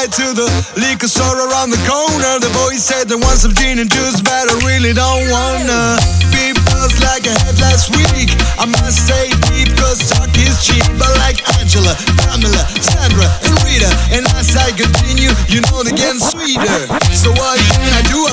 head to the liquor store around the corner. The boys said they want some gin and juice, but I really don't wanna be buzzed like I had last week. I must stay deep, cause talk is cheap. But like Angela, Pamela, Sandra, and Rita. And as I continue, you know they get sweeter. So what can I do? I